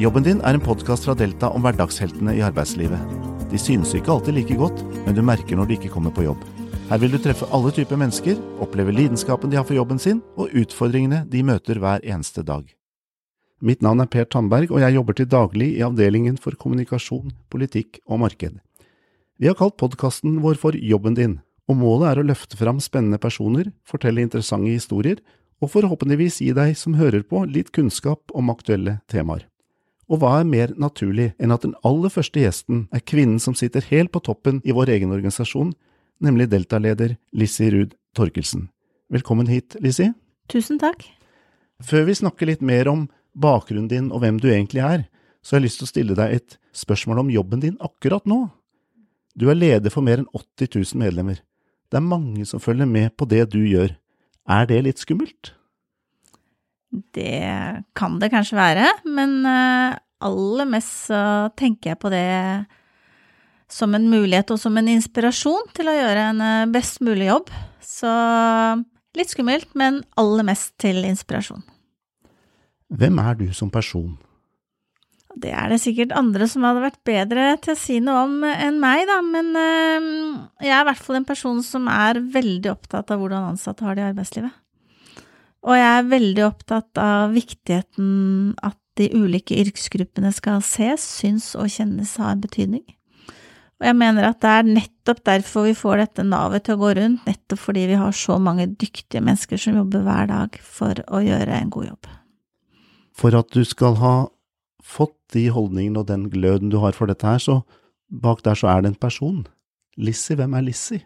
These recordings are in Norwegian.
Jobben din er en podkast fra Delta om hverdagsheltene i arbeidslivet. De synes ikke alltid like godt, men du merker når de ikke kommer på jobb. Her vil du treffe alle typer mennesker, oppleve lidenskapen de har for jobben sin, og utfordringene de møter hver eneste dag. Mitt navn er Per Tandberg, og jeg jobber til daglig i avdelingen for kommunikasjon, politikk og marked. Vi har kalt podkasten vår for Jobben din, og målet er å løfte fram spennende personer, fortelle interessante historier, og forhåpentligvis gi deg som hører på litt kunnskap om aktuelle temaer. Og hva er mer naturlig enn at den aller første gjesten er kvinnen som sitter helt på toppen i vår egen organisasjon, nemlig Delta-leder Lissi Ruud Torkelsen. Velkommen hit, Lissi. Tusen takk. Før vi snakker litt mer om bakgrunnen din og hvem du egentlig er, så har jeg lyst til å stille deg et spørsmål om jobben din akkurat nå. Du er leder for mer enn 80 000 medlemmer. Det er mange som følger med på det du gjør. Er det litt skummelt? Det kan det kanskje være, men eh, aller mest så tenker jeg på det som en mulighet og som en inspirasjon til å gjøre en eh, best mulig jobb. Så litt skummelt, men aller mest til inspirasjon. Hvem er du som person? Det er det sikkert andre som hadde vært bedre til å si noe om enn meg, da, men øh, jeg er i hvert fall en person som er veldig opptatt av hvordan ansatte har det i arbeidslivet. Og jeg er veldig opptatt av viktigheten at de ulike yrkesgruppene skal ses, syns og kjennes har betydning. Og jeg mener at det er nettopp derfor vi får dette navet til å gå rundt, nettopp fordi vi har så mange dyktige mennesker som jobber hver dag for å gjøre en god jobb. For at du skal ha fått de holdningene og den gløden du har for dette her, så bak der så er det en person. Lissi, hvem er Lissi?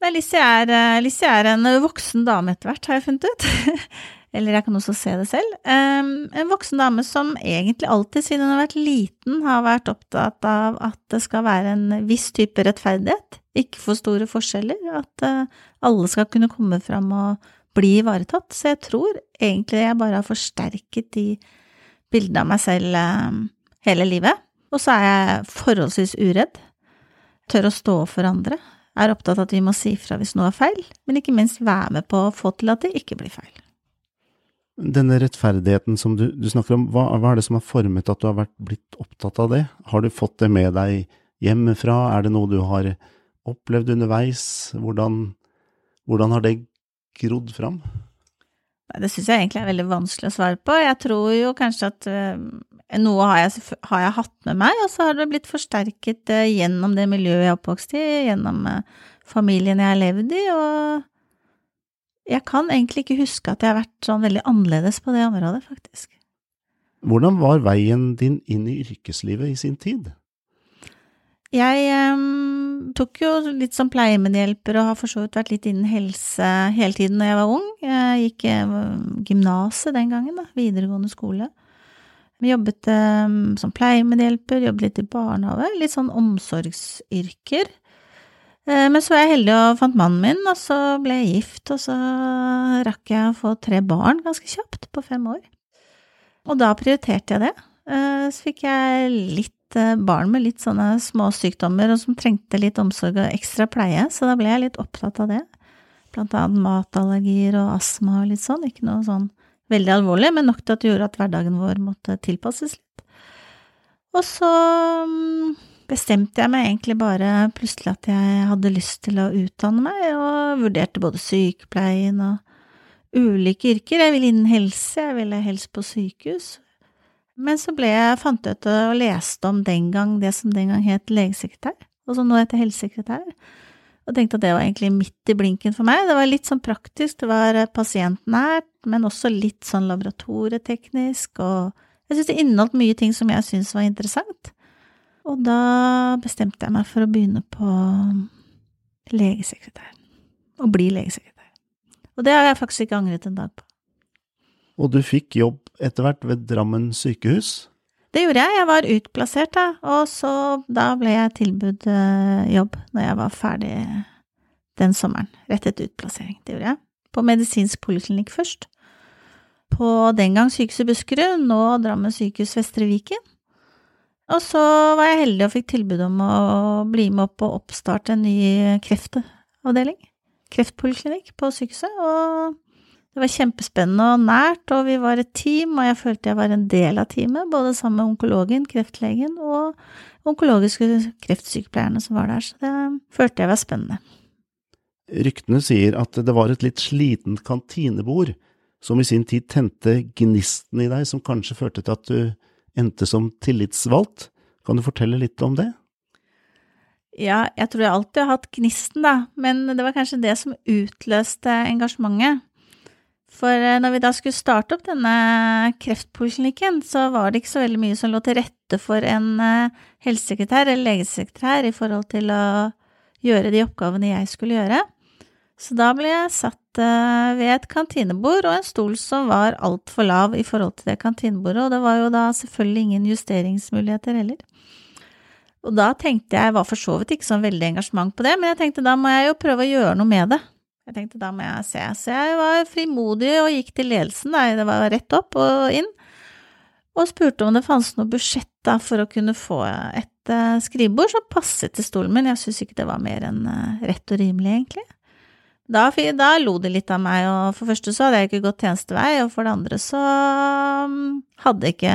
Nei, Lissi er, eh, Lissi er en voksen dame etter hvert, har jeg funnet ut. Eller jeg kan også se det selv. En voksen dame som egentlig alltid siden hun har vært liten, har vært opptatt av at det skal være en viss type rettferdighet, ikke for store forskjeller, at uh, alle skal kunne komme fram og bli ivaretatt. Så jeg tror egentlig jeg bare har forsterket de bildene av meg selv hele livet. Og så er jeg forholdsvis uredd, tør å stå for andre, er opptatt av at vi må si fra hvis noe er feil, men ikke minst være med på å få til at det ikke blir feil. Denne rettferdigheten som du, du snakker om, hva, hva, er det som har formet at du har vært blitt opptatt av det? Har du fått det med deg hjemmefra, er det noe du har opplevd underveis? Hvordan, hvordan har det grodd fram? Det syns jeg egentlig er veldig vanskelig å svare på. Jeg tror jo kanskje at uh, noe har jeg, har jeg, hatt med meg, og så har det blitt forsterket uh, gjennom det miljøet jeg er oppvokst i, gjennom uh, familien jeg har levd i, og jeg kan egentlig ikke huske at jeg har vært sånn veldig annerledes på det området, faktisk. Hvordan var veien din inn i yrkeslivet i sin tid? Jeg um, tok jo litt som pleiemedhjelper og har for så vidt vært litt innen helse hele tiden da jeg var ung. Jeg gikk uh, gymnaset den gangen, da, videregående skole. Vi jobbet um, som pleiemedhjelper, jobbet litt i barnehage, litt sånn omsorgsyrker. Uh, men så var jeg heldig og fant mannen min, og så ble jeg gift, og så rakk jeg å få tre barn ganske kjapt, på fem år. Og da prioriterte jeg det. Uh, så fikk jeg litt Eh, barn med litt sånne småsykdommer og som trengte litt omsorg og ekstra pleie, så da ble jeg litt opptatt av det. Blant annet matallergier og astma og litt sånn, ikke noe sånn veldig alvorlig, men nok til at det gjorde at hverdagen vår måtte tilpasses litt. Og så mm, bestemte jeg meg egentlig bare plutselig at jeg hadde lyst til å utdanne meg, og vurderte både sykepleien og ulike yrker. Jeg ville innen helse, jeg ville helst på sykehus, men så ble jeg, fant ut og leste om den gang det som den gang het legesekretær, og som nå heter helsesekretær, og tenkte at det var egentlig midt i blinken for meg. Det var litt sånn praktisk, det var pasientnært, men også litt sånn laboratorieteknisk, og jeg synes det inneholdt mye ting som jeg syntes var interessant. Og da bestemte jeg meg for å begynne på legesekretær, og bli legesekretær. Og det har jeg faktisk ikke angret en dag på. Og du fikk jobb etter hvert ved Drammen sykehus? Det gjorde jeg, jeg var utplassert da, og så da ble jeg tilbudt uh, jobb når jeg var ferdig den sommeren, rett etter utplassering. Det gjorde jeg. På medisinsk poliklinikk først. På den gang Sykehuset Buskerud, nå Drammen sykehus Vestre Viken. Og så var jeg heldig og fikk tilbud om å bli med opp og oppstarte en ny kreftavdeling. Kreftpoliklinikk på sykehuset, og Det var kjempespennende og nært, og vi var et team, og jeg følte jeg var en del av teamet, både sammen med onkologen, kreftlegen og onkologiske kreftsykepleierne som var der, så det følte jeg var spennende. Ryktene sier at det var et litt slitent kantinebord som i sin tid tente gnisten i deg, som kanskje førte til at du endte som tillitsvalgt. Kan du fortelle litt om det? Ja, jeg tror jeg alltid har hatt gnisten, da, men det var kanskje det som utløste engasjementet. For eh, når vi da skulle starte opp denne kreftpoliklinikken, så var det ikke så veldig mye som lå til rette for en eh, helsesekretær eller legesekretær i forhold til å gjøre de oppgavene jeg skulle gjøre. Så da ble jeg satt eh, ved et kantinebord og en stol som var altfor lav i forhold til det kantinebordet, og det var jo da selvfølgelig ingen justeringsmuligheter heller. Og da tenkte jeg, jeg var for så vidt ikke sånn veldig engasjement på det, men jeg tenkte da må jeg jo prøve å gjøre noe med det. Jeg tenkte da må jeg se, så jeg var frimodig og gikk til ledelsen, da, det var rett opp og inn, og spurte om det fantes noe budsjett da for å kunne få et uh, skrivebord som passet til stolen min, jeg syntes ikke det var mer enn uh, rett og rimelig, egentlig. Da, da, lo de litt av meg, og for det første så hadde jeg ikke gått tjenestevei, og for det andre så um, hadde ikke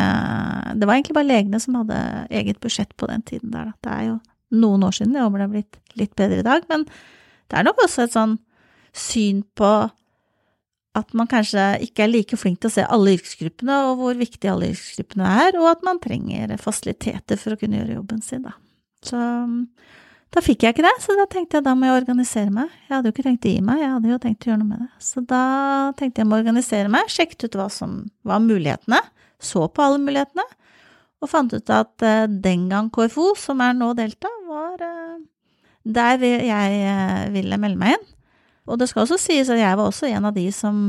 Det var egentlig bare legene som hadde eget budsjett på den tiden der, da. Det er jo noen år siden, jeg håper det har blitt litt bedre i dag, men det er nok også et sånn syn på at man kanskje ikke er like flink til å se alle yrkesgruppene, og hvor viktige alle yrkesgruppene er, og at man trenger fasiliteter for å kunne gjøre jobben sin, da. Så da fikk jeg ikke det, så da tenkte jeg da må jeg organisere meg. Jeg hadde jo ikke tenkt å gi meg, jeg hadde jo tenkt å gjøre noe med det. Så da tenkte jeg må organisere meg, sjekket ut hva som var mulighetene, så på alle mulighetene, og fant ut at uh, den gang KFO, som er nå Delta, var uh, der jeg uh, ville melde meg inn. Og det skal også sies at jeg var også en av de som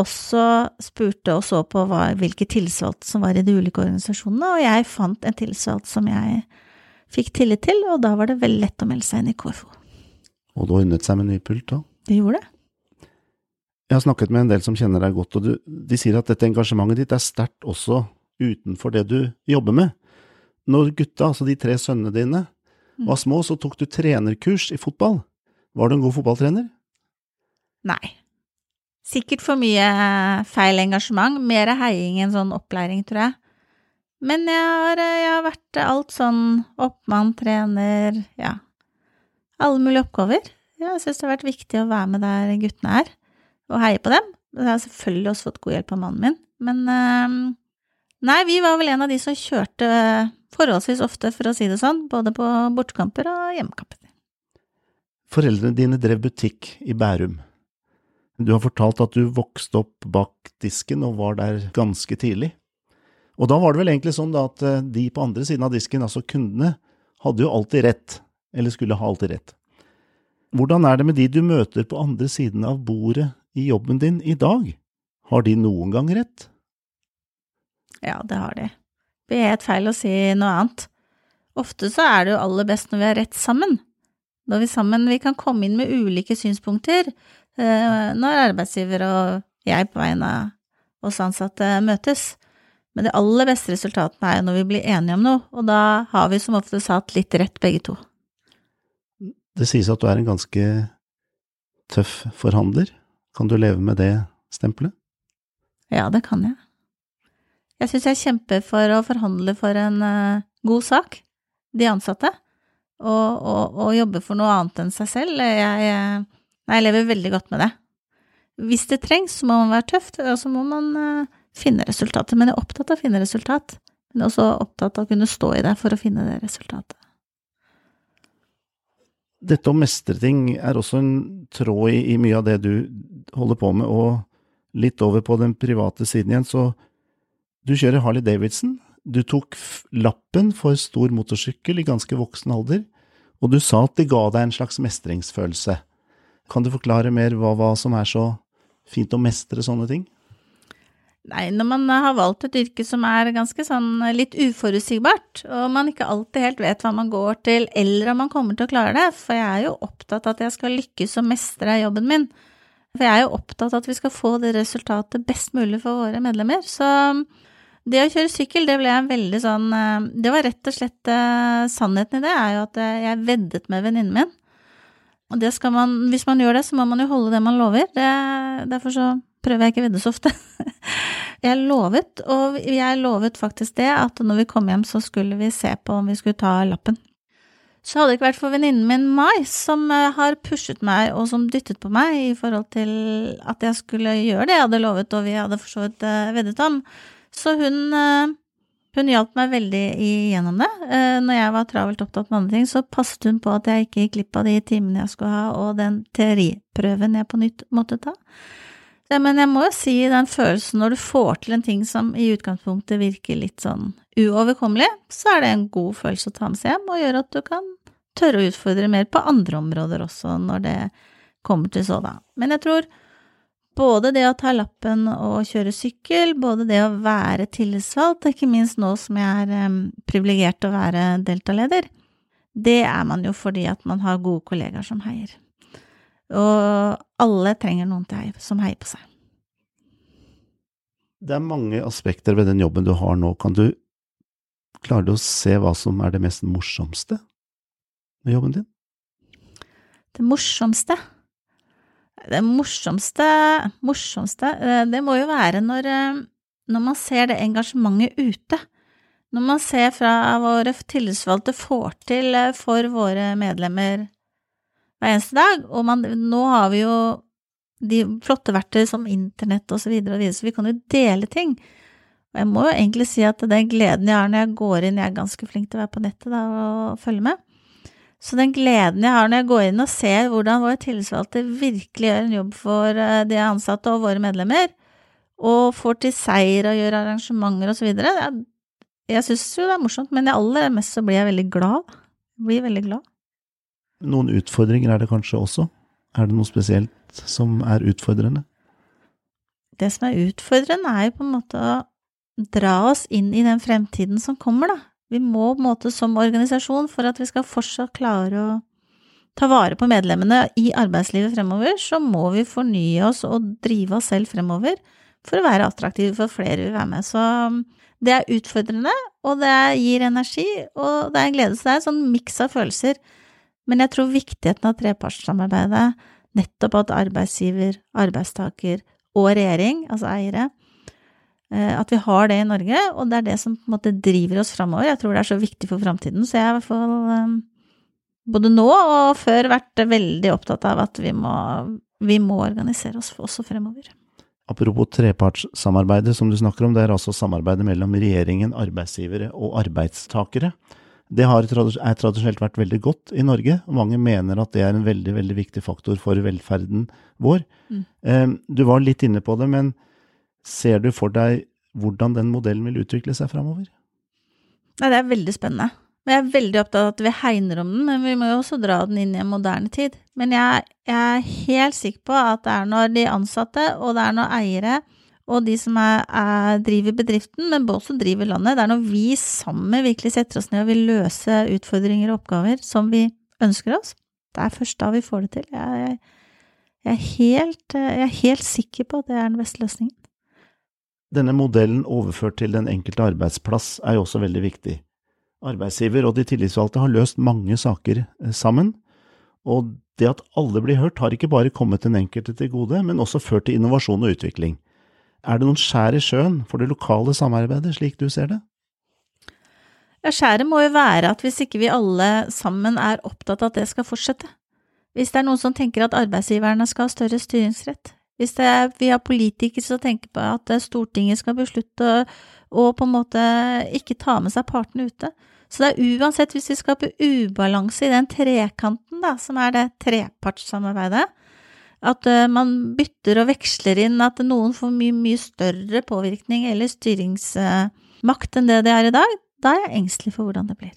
også spurte og så på hva, hvilke tilsvalgte som var i de ulike organisasjonene, og jeg fant en tilsvalgt som jeg fikk tillit til, og da var det veldig lett å melde seg inn i KFO. Og du ordnet seg med ny pult da? Det gjorde det. Jeg har snakket med en del som kjenner deg godt, og du, de sier at dette engasjementet ditt er sterkt også utenfor det du jobber med. Når gutta, altså de tre sønnene dine, mm. var små, så tok du trenerkurs i fotball. Var du en god fotballtrener? Nei. Sikkert for mye feil engasjement, mer heiing enn sånn opplæring, tror jeg. Men jeg har, eh, jeg har vært alt sånn oppmann, trener, ja, alle mulige oppgaver. Jeg syns det har vært viktig å være med der guttene er, og heie på dem. Jeg har selvfølgelig også fått god hjelp av mannen min, men øh, nei, vi var vel en av de som kjørte forholdsvis ofte, for å si det sånn, både på bortekamper og hjemmekamper. Foreldrene dine drev butikk i Bærum. Du har fortalt at du vokste opp bak disken og var der ganske tidlig. Og da var det vel egentlig sånn at eh, de på andre siden av disken, altså kundene, hadde jo alltid rett, eller skulle ha alltid rett. Hvordan er det med de du møter på andre siden av bordet i jobben din i dag? Har de noen gang rett? Ja, det har de. Det er helt feil å si noe annet. Ofte så er det jo aller best når vi har rett sammen. Når vi sammen vi kan komme inn med ulike synspunkter, når arbeidsgiver og jeg på vegne av oss ansatte møtes. Men de aller beste resultatene er jo når vi blir enige om noe, og da har vi som ofte satt litt rett begge to. Det sies at du er en ganske tøff forhandler. Kan du leve med det stempelet? Ja, det kan jeg. Jeg syns jeg kjemper for å forhandle for en uh, god sak, de ansatte, og, og, og, jobbe for noe annet enn seg selv. Jeg, jeg, jeg lever veldig godt med det. Hvis det trengs, så må man være tøff, og så må man uh, finne resultatet. Men jeg er opptatt av å finne resultat, men også opptatt av å kunne stå i det for å finne det resultatet. Dette å mestre ting er også en tråd i, i mye av det du holder på med, og litt over på den private siden igjen, så du kjører Harley Davidson. Du tok lappen for stor motorsykkel i ganske voksen alder, og du sa at det ga deg en slags mestringsfølelse. Kan du forklare mer hva, hva som er så fint å mestre sånne ting? Nei, når man har valgt et yrke som er ganske sånn litt uforutsigbart, og man ikke alltid helt vet hva man går til, eller om man kommer til å klare det, for jeg er jo opptatt av at jeg skal lykkes og mestre jobben min. For jeg er jo opptatt av at vi skal få det resultatet best mulig for våre medlemmer. Så det å kjøre sykkel, det ble jeg veldig sånn eh, Det var rett og slett eh, Sannheten i det er jo at eh, jeg veddet med venninnen min. Og det skal man Hvis man gjør det, så må man jo holde det man lover. Det, derfor så prøver jeg ikke å vedde så ofte. Jeg lovet, og jeg lovet faktisk det, at når vi kom hjem så skulle vi se på om vi skulle ta lappen. Så hadde det ikke vært for venninnen min Mai, som eh, har pushet meg og som dyttet på meg i forhold til at jeg skulle gjøre det jeg hadde lovet og vi hadde for så vidt eh, veddet om. Så hun, eh, hun hjalp meg veldig igjennom det. Når jeg var travelt opptatt med andre ting, så passet hun på at jeg ikke gikk glipp av de timene jeg skulle ha og den teoriprøven jeg på nytt måtte ta. Men jeg må jo si den følelsen når du får til en ting som i utgangspunktet virker litt sånn uoverkommelig, så er det en god følelse å ta med seg hjem, og gjør at du kan tørre å utfordre mer på andre områder også, når det kommer til sådan. Men jeg tror både det å ta lappen og kjøre sykkel, både det å være tillitsvalgt, ikke minst nå som jeg er privilegert å være deltaleder, det er man jo fordi at man har gode kollegaer som heier. Og alle trenger noen heier, som heier på seg. Det er mange aspekter ved den jobben du har nå. Kan du klare du å se hva som er det mest morsomste med jobben din? Det morsomste Det morsomste Morsomste eh, Det må jo være når, eh, når man ser det engasjementet ute. Når man ser fra våre tillitsvalgte får til eh, for våre medlemmer hver eneste dag. Og man, nå har vi jo de flotte verktøy som internett og så videre og videre, så vi kan jo dele ting. Og jeg må jo egentlig si at den gleden jeg har når jeg går inn, jeg er ganske flink til å være på nettet da, og følge med, så den gleden jeg har når jeg går inn og ser hvordan våre tillitsvalgte virkelig gjør en jobb for eh, de ansatte og våre medlemmer, og får til seier og gjør arrangementer og så videre, jeg, jeg syns jo det er morsomt, men aller mest så blir jeg veldig glad. Jeg blir veldig glad. Noen utfordringer er det kanskje også? Er det noe spesielt som er utfordrende? Det som er utfordrende, er jo på en måte å dra oss inn i den fremtiden som kommer, da. Vi må på en måte som organisasjon, for at vi skal fortsatt klare å ta vare på medlemmene i arbeidslivet fremover, så må vi fornye oss og drive oss selv fremover for å være attraktive for flere vil være med. Så um, det er utfordrende, og det gir energi, og det er en glede. Så det er en sånn miks av følelser. Men jeg tror viktigheten av trepartssamarbeidet, nettopp at arbeidsgiver, arbeidstaker og regjering, altså eiere, at vi har det i Norge, og det er det som på en måte driver oss framover. Jeg tror det er så viktig for framtiden, så jeg har i hvert fall eh, både nå og før vært veldig opptatt av at vi må, vi må organisere oss også fremover. Apropos trepartssamarbeidet som du snakker om, det er altså samarbeidet mellom regjeringen, arbeidsgivere og arbeidstakere. Det har er tradisjonelt vært veldig godt i Norge, og mange mener at det er en veldig veldig viktig faktor for velferden vår. Mm. Du var litt inne på det, men ser du for deg hvordan den modellen vil utvikle seg framover? Det er veldig spennende. Jeg er veldig opptatt av at vi hegner om den, men vi må jo også dra den inn i en moderne tid. Men jeg, jeg er helt sikker på at det er når de ansatte, og det er når eiere, og de som er, er, driver bedriften, men også driver landet. Det er når vi sammen virkelig setter oss ned og vil løse utfordringer og oppgaver som vi ønsker oss. Det er først da vi får det til. Jeg, jeg, jeg, er, helt, jeg er helt sikker på at det er den beste løsningen. Denne modellen overført til den enkelte arbeidsplass er jo også veldig viktig. Arbeidsgiver og de tillitsvalgte har løst mange saker eh, sammen, og det at alle blir hørt har ikke bare kommet den enkelte til gode, men også ført til innovasjon og utvikling. Er det noen skjær i sjøen for det lokale samarbeidet, slik du ser det? Ja, skjæret må jo være at hvis ikke vi alle sammen er opptatt av at det skal fortsette, hvis det er noen som tenker at arbeidsgiverne skal ha større styringsrett, hvis er, vi har politikere som tenker på at Stortinget skal beslutte å på en måte ikke ta med seg partene ute, så det er uansett hvis vi skaper ubalanse i den trekanten da, som er det trepartssamarbeidet, at uh, man bytter og veksler inn at noen får mye, mye større påvirkning eller styringsmakt enn det det er i dag, da er jeg engstelig for hvordan det blir.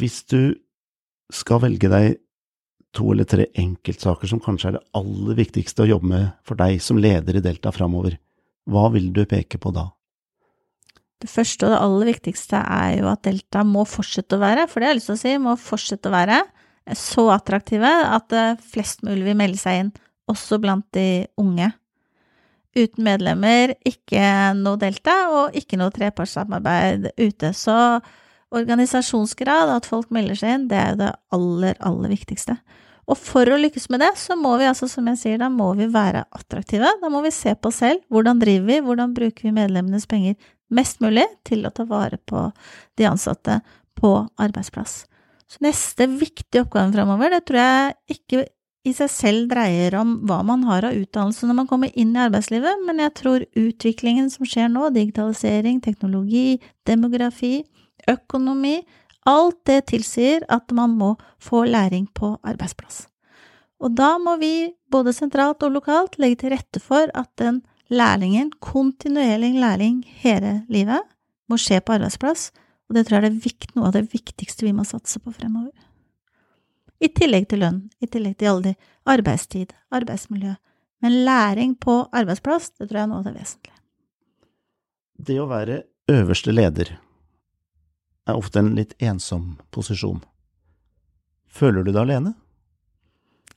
Hvis du skal velge deg to eller tre enkeltsaker som kanskje er det aller viktigste å jobbe med for deg som leder i Delta framover, hva vil du peke på da? Det første og det aller viktigste er jo at Delta må fortsette å være, for det har jeg lyst til å si, må fortsette å være så attraktive at eh, flest mulig vil melde seg inn, også blant de unge. Uten medlemmer, ikke noe delta, og ikke noe trepartssamarbeid ute. Så organisasjonsgrad, at folk melder seg inn, det er jo det aller, aller viktigste. Og for å lykkes med det, så må vi altså, som jeg sier, da må vi være attraktive. Da må vi se på oss selv. Hvordan driver vi? Hvordan bruker vi medlemmenes penger mest mulig til å ta vare på de ansatte på arbeidsplass? Så neste viktige oppgave framover, det tror jeg ikke i seg selv dreier om hva man har av utdannelse når man kommer inn i arbeidslivet, men jeg tror utviklingen som skjer nå, digitalisering, teknologi, demografi, økonomi, alt det tilsier at man må få læring på arbeidsplass. Og da må vi, både sentralt og lokalt, legge til rette for at den lærlingen, kontinuerlig lærling hele livet, må skje på arbeidsplass, og det tror jeg er noe av det viktigste vi må satse på fremover. I tillegg til lønn, i tillegg til alle de arbeidstid, arbeidsmiljø. Men læring på arbeidsplass, det tror jeg er noe av det vesentlige. Det å være øverste leder er ofte en litt ensom posisjon. Føler du deg alene?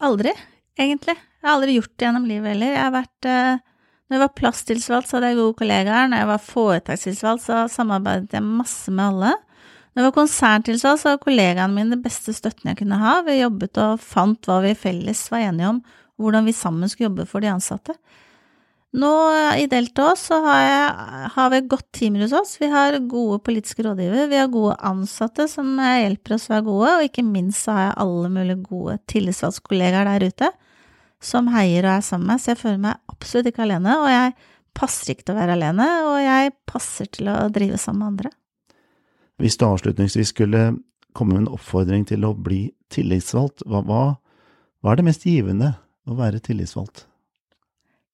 Aldri, egentlig. Jeg har aldri gjort det gjennom livet heller. Jeg har vært eh, Når jeg var plasstilsvalgt, så hadde jeg gode kollegaer. Når jeg var foretakstilsvalgt, så samarbeidet jeg masse med alle. Når jeg var konserntilsvalgt, så var kollegaene mine det beste støtten jeg kunne ha. Vi jobbet og fant hva vi felles var enige om, hvordan vi sammen skulle jobbe for de ansatte. Nå i Delta så har, jeg, har vi et godt team hos oss. Vi har gode politiske rådgivere, vi har gode ansatte som hjelper oss å være gode, og ikke minst så har jeg alle mulige gode tillitsvalgtkollegaer der ute som heier og er sammen med, meg, så jeg føler meg absolutt ikke alene, og jeg passer ikke til å være alene, og jeg passer til å drive sammen med andre. Hvis du avslutningsvis skulle komme med en oppfordring til å bli tillitsvalgt, hva, hva, hva er det mest givende å være tillitsvalgt?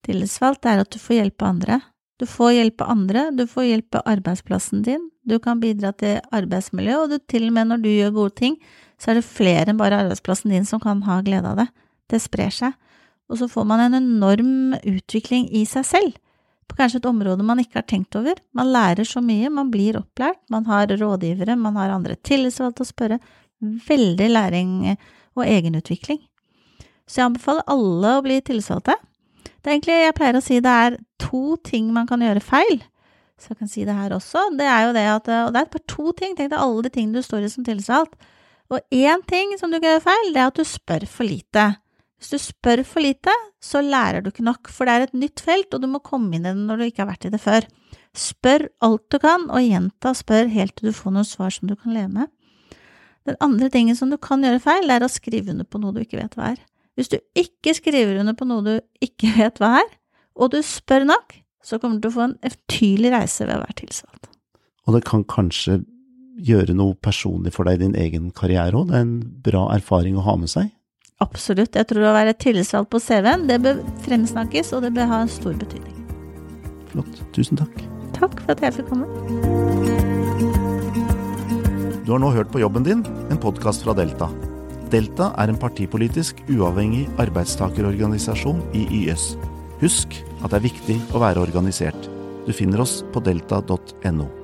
Tillitsvalgt er at du får hjelpe andre. Du får hjelpe andre, du får hjelpe arbeidsplassen din, du kan bidra til arbeidsmiljø, og du, til og med når du gjør gode ting, så er det flere enn bare arbeidsplassen din som kan ha glede av det. Det sprer seg. Og så får man en enorm utvikling i seg selv på kanskje et område man ikke har tenkt over. Man lærer så mye, man blir opplært, man har rådgivere, man har andre tillitsvalgte å spørre. Veldig læring og egenutvikling. Så jeg anbefaler alle å bli tillitsvalgte. Det er egentlig, jeg pleier å si det er to ting man kan gjøre feil. Så jeg kan si det her også. Det er jo det at Og det er bare to ting. Tenk deg alle de tingene du står i som tilsalt. Og én ting som du kan gjøre feil, det er at du spør for lite. Hvis du spør for lite, så lærer du ikke nok, for det er et nytt felt, og du må komme inn i det når du ikke har vært i det før. Spør alt du kan, og gjenta spør helt til du får noen svar som du kan leve med. Den andre tingen som du kan gjøre feil, det er å skrive under på noe du ikke vet hva er. Hvis du ikke skriver under på noe du ikke vet hva er, og du spør nok, så kommer du til å få en eventyrlig reise ved å være tilsatt. Og det kan kanskje gjøre noe personlig for deg i din egen karriere òg? Det er en bra erfaring å ha med seg? Absolutt. Jeg tror å være tillitsvalgt på CV-en, det bør fremsnakkes, og det bør ha en stor betydning. Flott. Tusen takk. Takk for at jeg fikk komme. Du har nå hørt på Jobben din, en podkast fra Delta. Delta er en partipolitisk uavhengig arbeidstakerorganisasjon i YS. Husk at det er viktig å være organisert. Du finner oss på delta.no.